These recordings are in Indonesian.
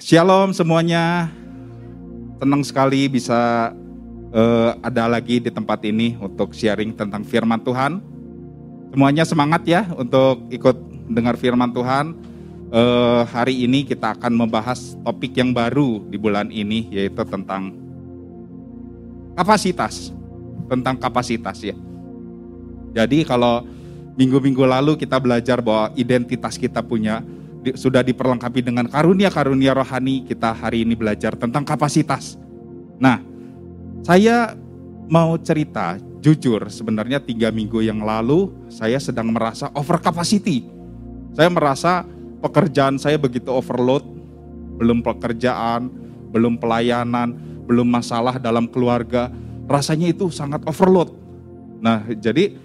Shalom semuanya. Senang sekali bisa uh, ada lagi di tempat ini untuk sharing tentang firman Tuhan. Semuanya semangat ya untuk ikut dengar firman Tuhan. Uh, hari ini kita akan membahas topik yang baru di bulan ini yaitu tentang kapasitas. Tentang kapasitas ya. Jadi kalau minggu-minggu lalu kita belajar bahwa identitas kita punya di, sudah diperlengkapi dengan karunia-karunia rohani, kita hari ini belajar tentang kapasitas. Nah, saya mau cerita, jujur sebenarnya tiga minggu yang lalu saya sedang merasa over capacity. Saya merasa pekerjaan saya begitu overload, belum pekerjaan, belum pelayanan, belum masalah dalam keluarga, rasanya itu sangat overload. Nah, jadi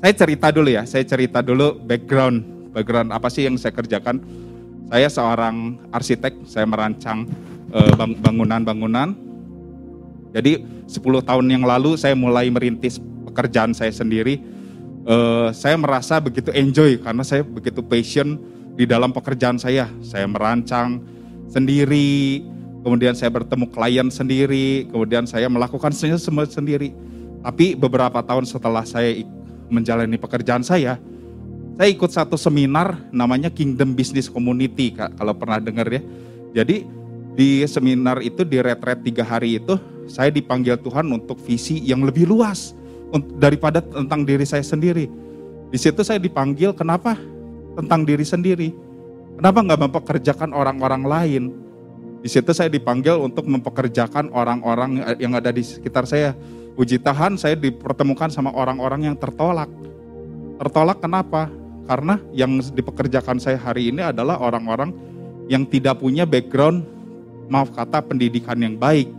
saya cerita dulu ya, saya cerita dulu background background apa sih yang saya kerjakan. Saya seorang arsitek, saya merancang uh, bangunan-bangunan. Jadi 10 tahun yang lalu saya mulai merintis pekerjaan saya sendiri. Uh, saya merasa begitu enjoy karena saya begitu passion di dalam pekerjaan saya. Saya merancang sendiri, kemudian saya bertemu klien sendiri, kemudian saya melakukan semua sendiri. Tapi beberapa tahun setelah saya menjalani pekerjaan saya, saya ikut satu seminar namanya Kingdom Business Community, kalau pernah dengar ya. Jadi di seminar itu di retret tiga hari itu saya dipanggil Tuhan untuk visi yang lebih luas daripada tentang diri saya sendiri. Di situ saya dipanggil kenapa tentang diri sendiri. Kenapa nggak mempekerjakan orang-orang lain? Di situ saya dipanggil untuk mempekerjakan orang-orang yang ada di sekitar saya. Puji Tuhan saya dipertemukan sama orang-orang yang tertolak. Tertolak kenapa? Karena yang dipekerjakan saya hari ini adalah orang-orang yang tidak punya background, maaf kata pendidikan yang baik.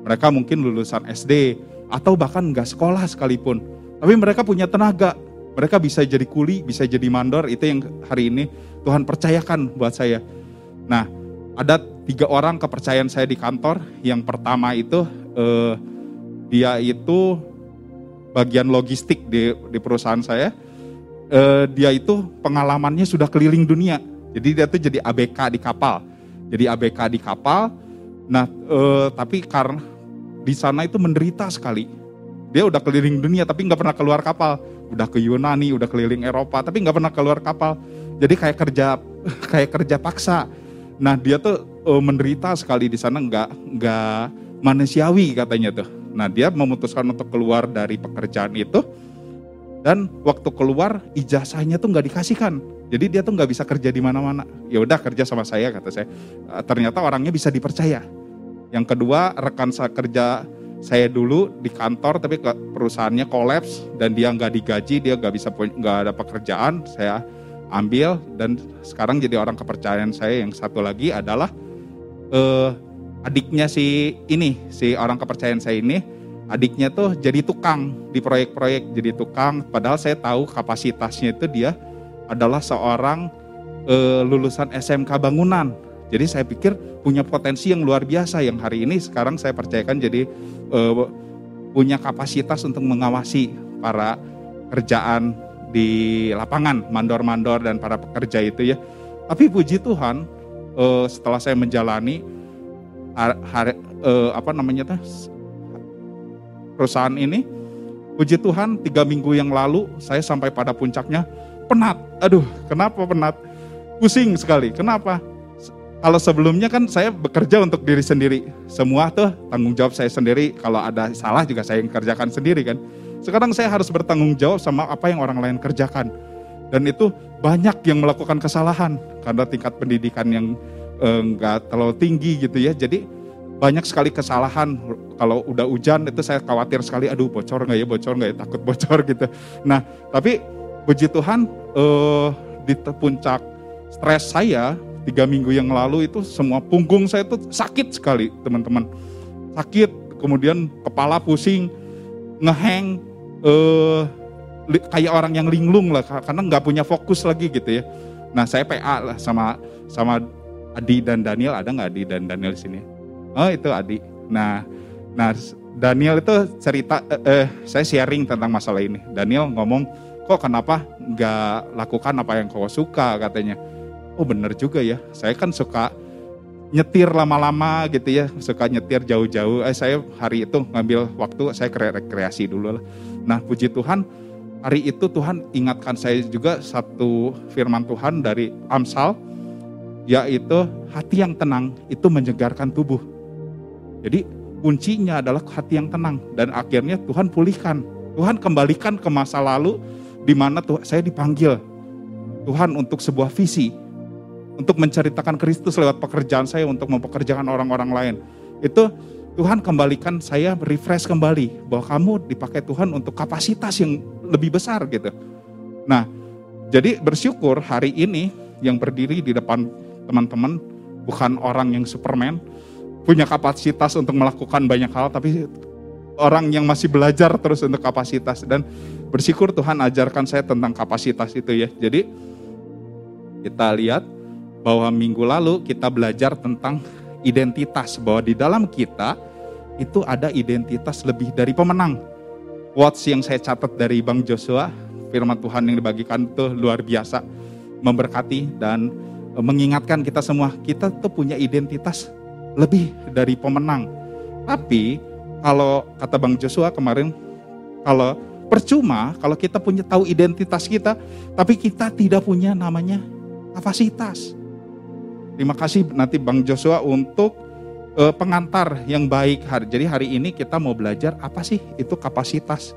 Mereka mungkin lulusan SD atau bahkan nggak sekolah sekalipun. Tapi mereka punya tenaga, mereka bisa jadi kuli, bisa jadi mandor. Itu yang hari ini Tuhan percayakan buat saya. Nah, ada tiga orang kepercayaan saya di kantor. Yang pertama itu eh, dia itu bagian logistik di, di perusahaan saya uh, dia itu pengalamannya sudah keliling dunia. Jadi dia tuh jadi ABK di kapal. Jadi ABK di kapal. Nah, uh, tapi karena di sana itu menderita sekali. Dia udah keliling dunia tapi nggak pernah keluar kapal. Udah ke Yunani, udah keliling Eropa tapi nggak pernah keluar kapal. Jadi kayak kerja kayak kerja paksa. Nah dia tuh uh, menderita sekali di sana nggak nggak manusiawi katanya tuh. Nah dia memutuskan untuk keluar dari pekerjaan itu dan waktu keluar ijazahnya tuh nggak dikasihkan. Jadi dia tuh nggak bisa kerja di mana-mana. Ya udah kerja sama saya kata saya. Eh, ternyata orangnya bisa dipercaya. Yang kedua rekan kerja saya dulu di kantor tapi perusahaannya kolaps dan dia nggak digaji, dia nggak bisa nggak ada pekerjaan. Saya ambil dan sekarang jadi orang kepercayaan saya. Yang satu lagi adalah eh, adiknya si ini, si orang kepercayaan saya ini adiknya tuh jadi tukang di proyek-proyek jadi tukang. Padahal saya tahu kapasitasnya itu dia adalah seorang e, lulusan SMK bangunan. Jadi saya pikir punya potensi yang luar biasa yang hari ini sekarang saya percayakan jadi e, punya kapasitas untuk mengawasi para kerjaan di lapangan mandor-mandor dan para pekerja itu ya. Tapi puji Tuhan e, setelah saya menjalani hari, apa namanya tuh perusahaan ini. Puji Tuhan, tiga minggu yang lalu saya sampai pada puncaknya penat. Aduh, kenapa penat? Pusing sekali. Kenapa? Kalau sebelumnya kan saya bekerja untuk diri sendiri. Semua tuh tanggung jawab saya sendiri. Kalau ada salah juga saya yang kerjakan sendiri kan. Sekarang saya harus bertanggung jawab sama apa yang orang lain kerjakan. Dan itu banyak yang melakukan kesalahan karena tingkat pendidikan yang enggak eh, terlalu tinggi gitu ya. Jadi banyak sekali kesalahan kalau udah hujan itu saya khawatir sekali aduh bocor nggak ya bocor nggak ya takut bocor gitu. Nah tapi puji Tuhan uh, di puncak stres saya tiga minggu yang lalu itu semua punggung saya itu sakit sekali teman-teman. Sakit kemudian kepala pusing ngeheng uh, kayak orang yang linglung lah karena nggak punya fokus lagi gitu ya. Nah saya PA lah sama sama Adi dan Daniel ada nggak Adi dan Daniel di sini? Oh itu Adi. Nah, nah Daniel itu cerita, eh, eh, saya sharing tentang masalah ini. Daniel ngomong, kok kenapa nggak lakukan apa yang kau suka katanya. Oh bener juga ya, saya kan suka nyetir lama-lama gitu ya, suka nyetir jauh-jauh. Eh, saya hari itu ngambil waktu saya rekreasi dulu lah. Nah, puji Tuhan, hari itu Tuhan ingatkan saya juga satu firman Tuhan dari Amsal, yaitu hati yang tenang itu menyegarkan tubuh. Jadi kuncinya adalah hati yang tenang dan akhirnya Tuhan pulihkan. Tuhan kembalikan ke masa lalu di mana saya dipanggil Tuhan untuk sebuah visi untuk menceritakan Kristus lewat pekerjaan saya untuk mempekerjakan orang-orang lain. Itu Tuhan kembalikan saya refresh kembali bahwa kamu dipakai Tuhan untuk kapasitas yang lebih besar gitu. Nah, jadi bersyukur hari ini yang berdiri di depan teman-teman bukan orang yang superman, punya kapasitas untuk melakukan banyak hal, tapi orang yang masih belajar terus untuk kapasitas dan bersyukur Tuhan ajarkan saya tentang kapasitas itu ya. Jadi kita lihat bahwa minggu lalu kita belajar tentang identitas bahwa di dalam kita itu ada identitas lebih dari pemenang. Quotes yang saya catat dari Bang Joshua, firman Tuhan yang dibagikan itu luar biasa, memberkati dan mengingatkan kita semua, kita tuh punya identitas lebih dari pemenang. Tapi kalau kata Bang Joshua kemarin, kalau percuma kalau kita punya tahu identitas kita, tapi kita tidak punya namanya kapasitas. Terima kasih nanti Bang Joshua untuk uh, pengantar yang baik. Jadi hari ini kita mau belajar apa sih itu kapasitas.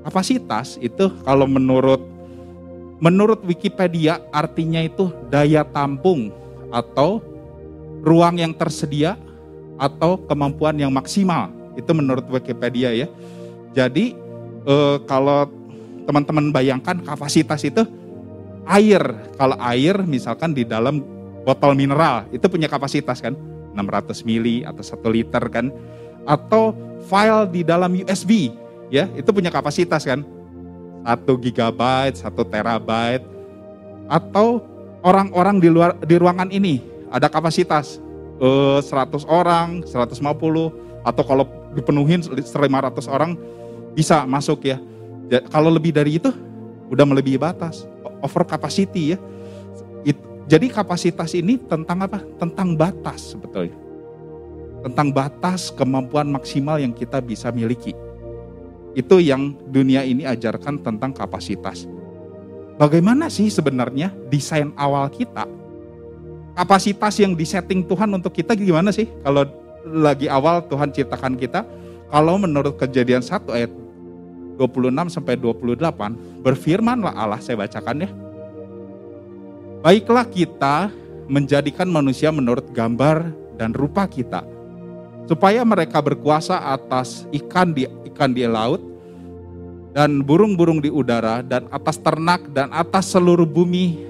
Kapasitas itu kalau menurut menurut Wikipedia artinya itu daya tampung atau ruang yang tersedia atau kemampuan yang maksimal. Itu menurut Wikipedia ya. Jadi uh, kalau teman-teman bayangkan kapasitas itu air. Kalau air misalkan di dalam botol mineral itu punya kapasitas kan 600 mili atau 1 liter kan atau file di dalam USB ya itu punya kapasitas kan 1 gigabyte 1 terabyte atau orang-orang di luar di ruangan ini ada kapasitas eh, 100 orang 150 atau kalau dipenuhin 500 orang bisa masuk ya kalau lebih dari itu udah melebihi batas over capacity ya jadi kapasitas ini tentang apa? Tentang batas sebetulnya. Tentang batas kemampuan maksimal yang kita bisa miliki. Itu yang dunia ini ajarkan tentang kapasitas. Bagaimana sih sebenarnya desain awal kita? Kapasitas yang disetting Tuhan untuk kita gimana sih? Kalau lagi awal Tuhan ciptakan kita, kalau menurut kejadian 1 ayat 26 sampai 28, berfirmanlah Allah, saya bacakan ya Baiklah kita menjadikan manusia menurut gambar dan rupa kita, supaya mereka berkuasa atas ikan di ikan di laut dan burung-burung di udara dan atas ternak dan atas seluruh bumi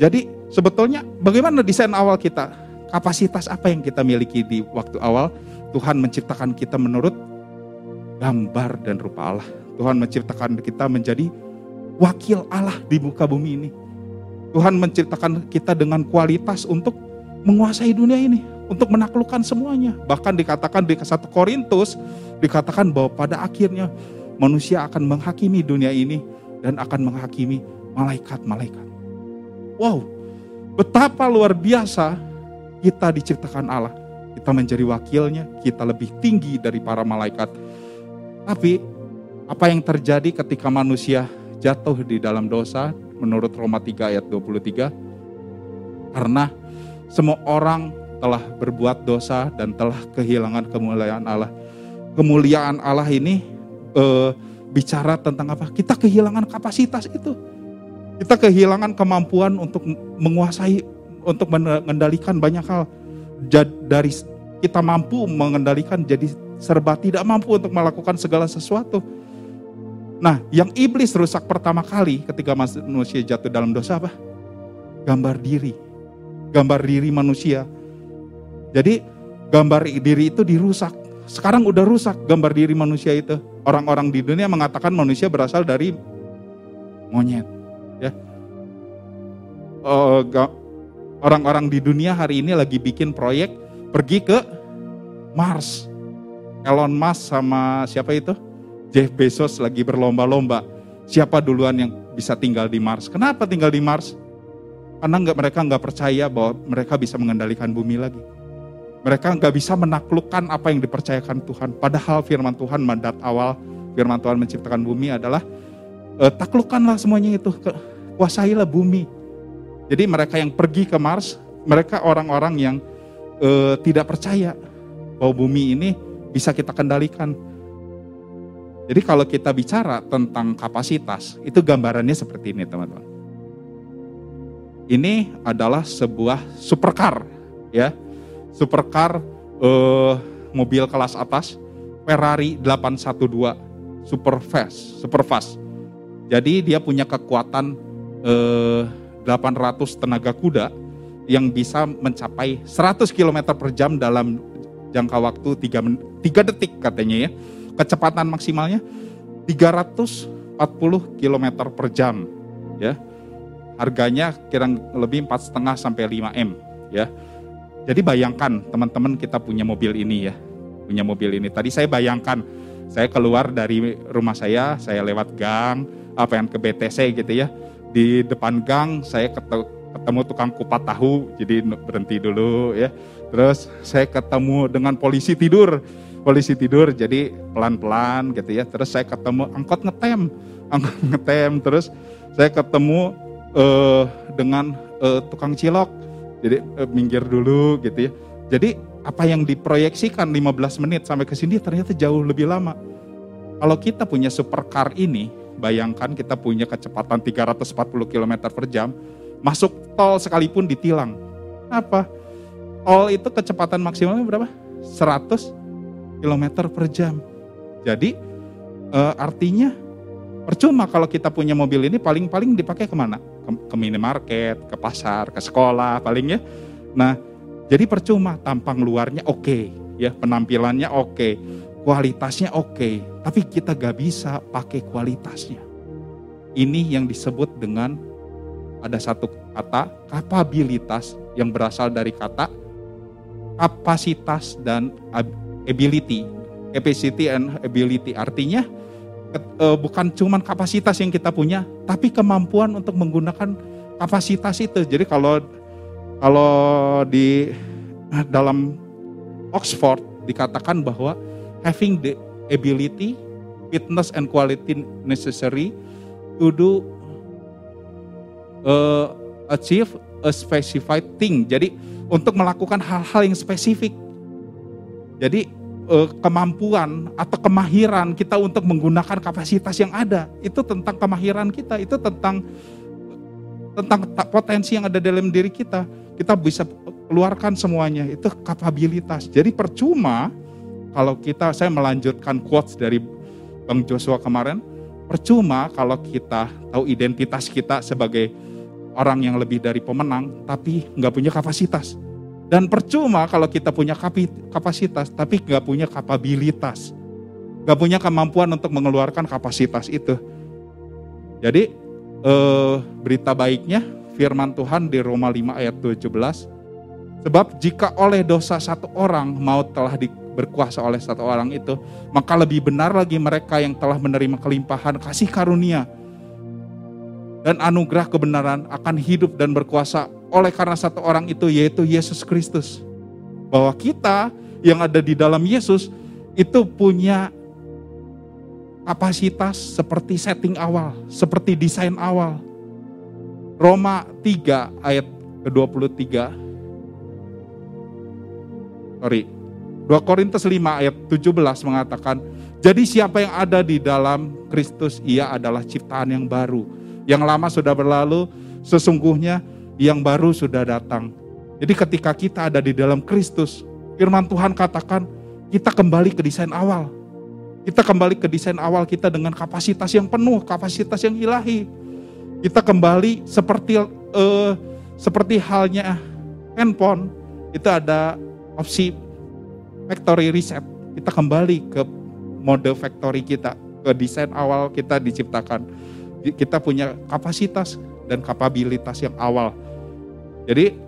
Jadi sebetulnya bagaimana desain awal kita? Kapasitas apa yang kita miliki di waktu awal? Tuhan menciptakan kita menurut gambar dan rupa Allah. Tuhan menciptakan kita menjadi wakil Allah di muka bumi ini. Tuhan menciptakan kita dengan kualitas untuk menguasai dunia ini, untuk menaklukkan semuanya. Bahkan dikatakan di 1 Korintus, dikatakan bahwa pada akhirnya manusia akan menghakimi dunia ini dan akan menghakimi malaikat-malaikat. Wow, betapa luar biasa kita diciptakan Allah. Kita menjadi wakilnya, kita lebih tinggi dari para malaikat. Tapi apa yang terjadi ketika manusia jatuh di dalam dosa, menurut Roma 3 ayat 23. Karena semua orang telah berbuat dosa dan telah kehilangan kemuliaan Allah. Kemuliaan Allah ini e, bicara tentang apa? Kita kehilangan kapasitas itu. Kita kehilangan kemampuan untuk menguasai, untuk mengendalikan banyak hal. Dari kita mampu mengendalikan jadi serba tidak mampu untuk melakukan segala sesuatu Nah, yang iblis rusak pertama kali ketika manusia jatuh dalam dosa apa? Gambar diri. Gambar diri manusia. Jadi gambar diri itu dirusak. Sekarang udah rusak gambar diri manusia itu. Orang-orang di dunia mengatakan manusia berasal dari monyet. Ya, oh, orang-orang di dunia hari ini lagi bikin proyek pergi ke Mars. Elon Musk sama siapa itu? Jeff Bezos lagi berlomba-lomba. Siapa duluan yang bisa tinggal di Mars? Kenapa tinggal di Mars? Karena nggak mereka nggak percaya bahwa mereka bisa mengendalikan bumi lagi. Mereka nggak bisa menaklukkan apa yang dipercayakan Tuhan. Padahal firman Tuhan mandat awal firman Tuhan menciptakan bumi adalah e, taklukkanlah semuanya itu, kuasailah bumi. Jadi mereka yang pergi ke Mars, mereka orang-orang yang e, tidak percaya bahwa bumi ini bisa kita kendalikan. Jadi kalau kita bicara tentang kapasitas, itu gambarannya seperti ini teman-teman. Ini adalah sebuah supercar, ya, supercar eh, mobil kelas atas, Ferrari 812 super fast, super fast. Jadi dia punya kekuatan eh, 800 tenaga kuda yang bisa mencapai 100 km per jam dalam jangka waktu 3, 3 detik katanya ya. Kecepatan maksimalnya 340 km per jam ya. Harganya kira lebih 4,5 sampai 5 M ya. Jadi bayangkan teman-teman kita punya mobil ini ya. Punya mobil ini. Tadi saya bayangkan saya keluar dari rumah saya, saya lewat gang, apa yang ke BTC gitu ya. Di depan gang saya ketemu tukang kupat tahu, jadi berhenti dulu ya Terus saya ketemu dengan polisi tidur, polisi tidur jadi pelan-pelan gitu ya. Terus saya ketemu angkot ngetem, angkot ngetem. Terus saya ketemu uh, dengan uh, tukang cilok, jadi uh, minggir dulu gitu ya. Jadi apa yang diproyeksikan 15 menit sampai ke sini ternyata jauh lebih lama. Kalau kita punya supercar ini, bayangkan kita punya kecepatan 340 km per jam, masuk tol sekalipun ditilang. Apa? All itu kecepatan maksimalnya berapa? 100 km per jam. Jadi e, artinya percuma kalau kita punya mobil ini paling-paling dipakai ke mana? Ke, ke minimarket, ke pasar, ke sekolah paling ya. Nah jadi percuma tampang luarnya oke okay, ya penampilannya oke, okay, kualitasnya oke, okay, tapi kita gak bisa pakai kualitasnya. Ini yang disebut dengan ada satu kata kapabilitas yang berasal dari kata kapasitas dan ability, capacity and ability. Artinya e, bukan cuma kapasitas yang kita punya, tapi kemampuan untuk menggunakan kapasitas itu. Jadi kalau kalau di dalam Oxford dikatakan bahwa having the ability, fitness and quality necessary to do uh, achieve a specified thing. Jadi untuk melakukan hal-hal yang spesifik. Jadi eh, kemampuan atau kemahiran kita untuk menggunakan kapasitas yang ada itu tentang kemahiran kita, itu tentang tentang potensi yang ada dalam diri kita. Kita bisa keluarkan semuanya, itu kapabilitas. Jadi percuma kalau kita saya melanjutkan quotes dari Bang Joshua kemarin, percuma kalau kita tahu identitas kita sebagai orang yang lebih dari pemenang, tapi nggak punya kapasitas. Dan percuma kalau kita punya kapasitas, tapi nggak punya kapabilitas. Nggak punya kemampuan untuk mengeluarkan kapasitas itu. Jadi eh, berita baiknya firman Tuhan di Roma 5 ayat 17. Sebab jika oleh dosa satu orang maut telah di, berkuasa oleh satu orang itu, maka lebih benar lagi mereka yang telah menerima kelimpahan kasih karunia dan anugerah kebenaran akan hidup dan berkuasa oleh karena satu orang itu yaitu Yesus Kristus. Bahwa kita yang ada di dalam Yesus itu punya kapasitas seperti setting awal, seperti desain awal. Roma 3 ayat ke-23. Sorry. 2 Korintus 5 ayat 17 mengatakan, jadi siapa yang ada di dalam Kristus, ia adalah ciptaan yang baru yang lama sudah berlalu, sesungguhnya yang baru sudah datang. Jadi ketika kita ada di dalam Kristus, firman Tuhan katakan kita kembali ke desain awal. Kita kembali ke desain awal kita dengan kapasitas yang penuh, kapasitas yang ilahi. Kita kembali seperti uh, seperti halnya handphone itu ada opsi factory reset. Kita kembali ke mode factory kita, ke desain awal kita diciptakan. Kita punya kapasitas dan kapabilitas yang awal. Jadi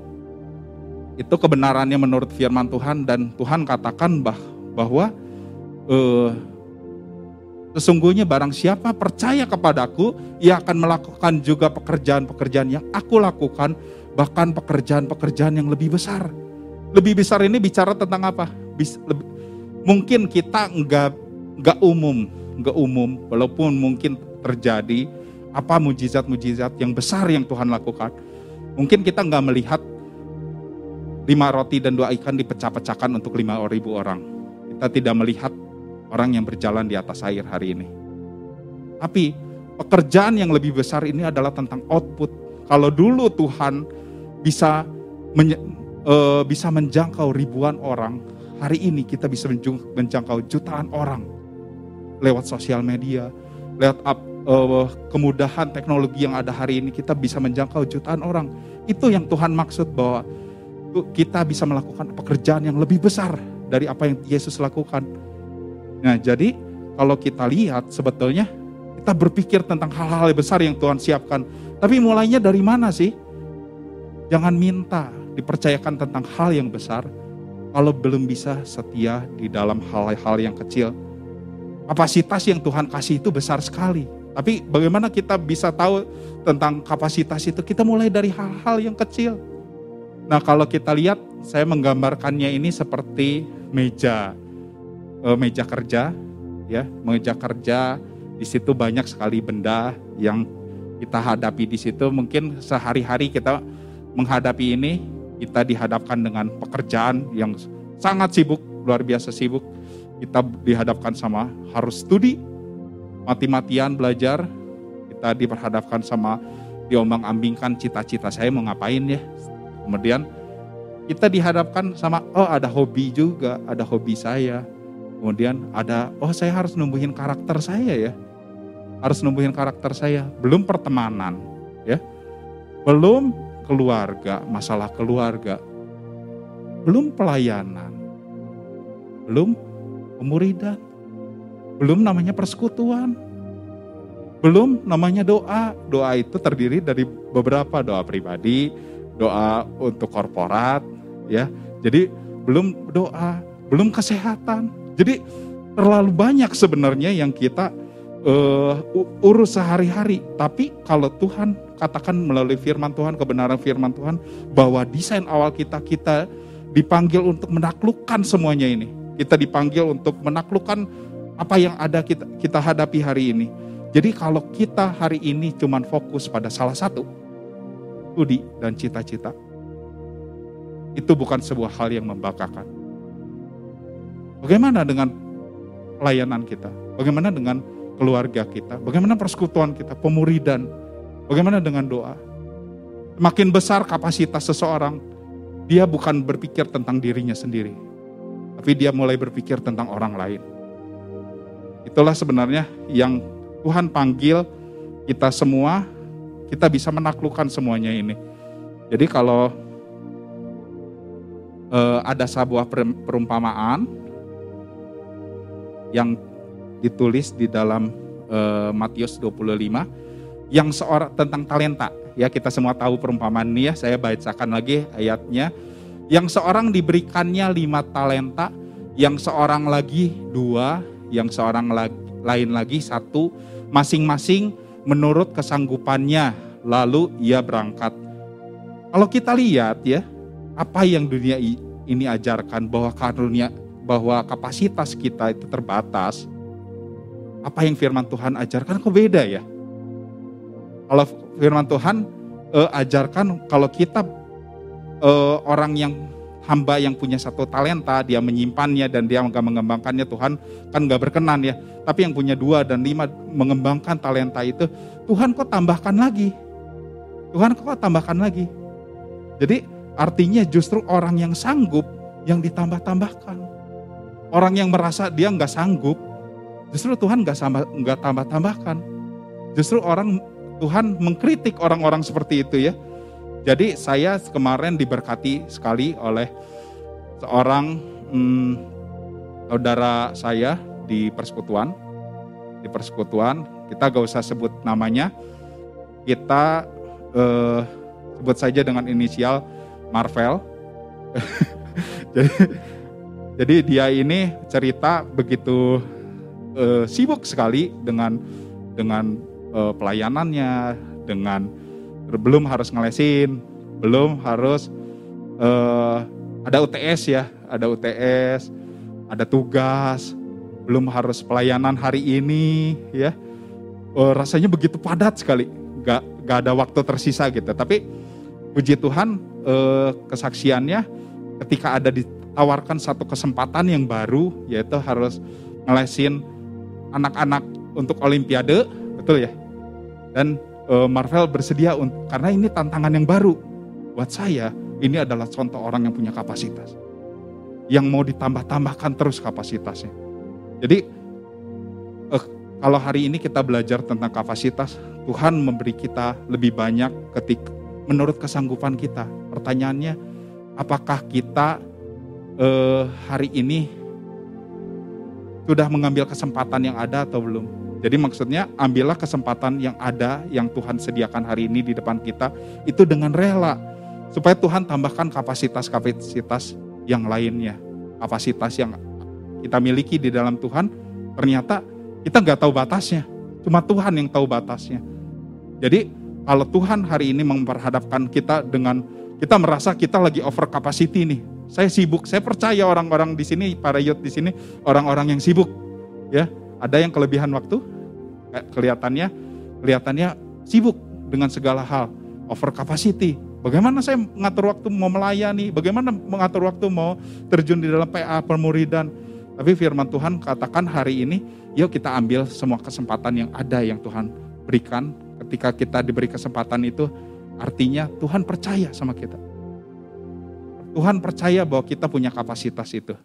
itu kebenarannya menurut firman Tuhan dan Tuhan katakan bah, bahwa eh, sesungguhnya barang siapa percaya kepadaku, ia akan melakukan juga pekerjaan-pekerjaan yang aku lakukan, bahkan pekerjaan-pekerjaan yang lebih besar. Lebih besar ini bicara tentang apa? Bis, lebih, mungkin kita enggak enggak umum, enggak umum, walaupun mungkin terjadi apa mujizat-mujizat yang besar yang Tuhan lakukan. Mungkin kita enggak melihat lima roti dan dua ikan dipecah-pecahkan untuk lima ribu orang. Kita tidak melihat orang yang berjalan di atas air hari ini. Tapi pekerjaan yang lebih besar ini adalah tentang output. Kalau dulu Tuhan bisa menye, uh, bisa menjangkau ribuan orang, hari ini kita bisa menjangkau jutaan orang lewat sosial media, lewat up, uh, kemudahan teknologi yang ada hari ini kita bisa menjangkau jutaan orang. Itu yang Tuhan maksud bahwa kita bisa melakukan pekerjaan yang lebih besar dari apa yang Yesus lakukan. Nah, jadi kalau kita lihat sebetulnya kita berpikir tentang hal-hal besar yang Tuhan siapkan. Tapi mulainya dari mana sih? Jangan minta dipercayakan tentang hal yang besar kalau belum bisa setia di dalam hal-hal yang kecil. Kapasitas yang Tuhan kasih itu besar sekali. Tapi bagaimana kita bisa tahu tentang kapasitas itu? Kita mulai dari hal-hal yang kecil. Nah kalau kita lihat, saya menggambarkannya ini seperti meja, e, meja kerja, ya, meja kerja. Di situ banyak sekali benda yang kita hadapi di situ. Mungkin sehari-hari kita menghadapi ini, kita dihadapkan dengan pekerjaan yang sangat sibuk, luar biasa sibuk. Kita dihadapkan sama harus studi, mati-matian belajar. Kita diperhadapkan sama diombang-ambingkan cita-cita saya mau ngapain ya Kemudian kita dihadapkan sama oh ada hobi juga, ada hobi saya. Kemudian ada oh saya harus numbuhin karakter saya ya. Harus numbuhin karakter saya, belum pertemanan ya. Belum keluarga, masalah keluarga. Belum pelayanan. Belum pemuridan. Belum namanya persekutuan. Belum namanya doa. Doa itu terdiri dari beberapa doa pribadi, doa untuk korporat ya. Jadi belum doa, belum kesehatan. Jadi terlalu banyak sebenarnya yang kita uh, urus sehari-hari. Tapi kalau Tuhan katakan melalui firman Tuhan, kebenaran firman Tuhan bahwa desain awal kita kita dipanggil untuk menaklukkan semuanya ini. Kita dipanggil untuk menaklukkan apa yang ada kita kita hadapi hari ini. Jadi kalau kita hari ini cuman fokus pada salah satu, studi dan cita-cita. Itu bukan sebuah hal yang membanggakan. Bagaimana dengan pelayanan kita? Bagaimana dengan keluarga kita? Bagaimana persekutuan kita? Pemuridan? Bagaimana dengan doa? Makin besar kapasitas seseorang, dia bukan berpikir tentang dirinya sendiri, tapi dia mulai berpikir tentang orang lain. Itulah sebenarnya yang Tuhan panggil kita semua kita bisa menaklukkan semuanya ini. Jadi kalau uh, ada sebuah perumpamaan yang ditulis di dalam uh, Matius 25 yang seorang tentang talenta. Ya kita semua tahu perumpamaan ini ya, saya bacakan lagi ayatnya. Yang seorang diberikannya lima talenta, yang seorang lagi dua, yang seorang lagi, lain lagi satu, masing-masing menurut kesanggupannya, lalu ia berangkat. Kalau kita lihat ya, apa yang dunia ini ajarkan bahwa karunia bahwa kapasitas kita itu terbatas. Apa yang firman Tuhan ajarkan kok beda ya? Kalau firman Tuhan uh, ajarkan kalau kita uh, orang yang hamba yang punya satu talenta, dia menyimpannya dan dia nggak mengembangkannya, Tuhan kan nggak berkenan ya. Tapi yang punya dua dan lima mengembangkan talenta itu, Tuhan kok tambahkan lagi. Tuhan kok tambahkan lagi. Jadi artinya justru orang yang sanggup yang ditambah-tambahkan. Orang yang merasa dia nggak sanggup, justru Tuhan nggak nggak tambah-tambahkan. Justru orang Tuhan mengkritik orang-orang seperti itu ya jadi saya kemarin diberkati sekali oleh seorang hmm, saudara saya di persekutuan, di persekutuan kita gak usah sebut namanya, kita eh, sebut saja dengan inisial Marvel. jadi, jadi dia ini cerita begitu eh, sibuk sekali dengan dengan eh, pelayanannya, dengan belum harus ngelesin, belum harus eh, ada UTS ya, ada UTS, ada tugas, belum harus pelayanan hari ini ya. Rasanya begitu padat sekali, gak, gak ada waktu tersisa gitu. Tapi puji Tuhan kesaksiannya ketika ada ditawarkan satu kesempatan yang baru yaitu harus ngelesin anak-anak untuk olimpiade, betul ya? Dan uh, Marvel bersedia untuk karena ini tantangan yang baru buat saya. Ini adalah contoh orang yang punya kapasitas. Yang mau ditambah-tambahkan terus kapasitasnya. Jadi uh, kalau hari ini kita belajar tentang kapasitas, Tuhan memberi kita lebih banyak ketika menurut kesanggupan kita. Pertanyaannya, apakah kita uh, hari ini sudah mengambil kesempatan yang ada atau belum? Jadi maksudnya ambillah kesempatan yang ada yang Tuhan sediakan hari ini di depan kita itu dengan rela supaya Tuhan tambahkan kapasitas-kapasitas yang lainnya, kapasitas yang kita miliki di dalam Tuhan ternyata kita nggak tahu batasnya, cuma Tuhan yang tahu batasnya. Jadi kalau Tuhan hari ini memperhadapkan kita dengan kita merasa kita lagi over capacity nih, saya sibuk, saya percaya orang-orang di sini, para youth di sini, orang-orang yang sibuk, ya ada yang kelebihan waktu, kelihatannya kelihatannya sibuk dengan segala hal, over capacity. Bagaimana saya mengatur waktu mau melayani, bagaimana mengatur waktu mau terjun di dalam PA pemuridan. Tapi firman Tuhan katakan hari ini, yuk kita ambil semua kesempatan yang ada yang Tuhan berikan. Ketika kita diberi kesempatan itu, artinya Tuhan percaya sama kita. Tuhan percaya bahwa kita punya kapasitas itu.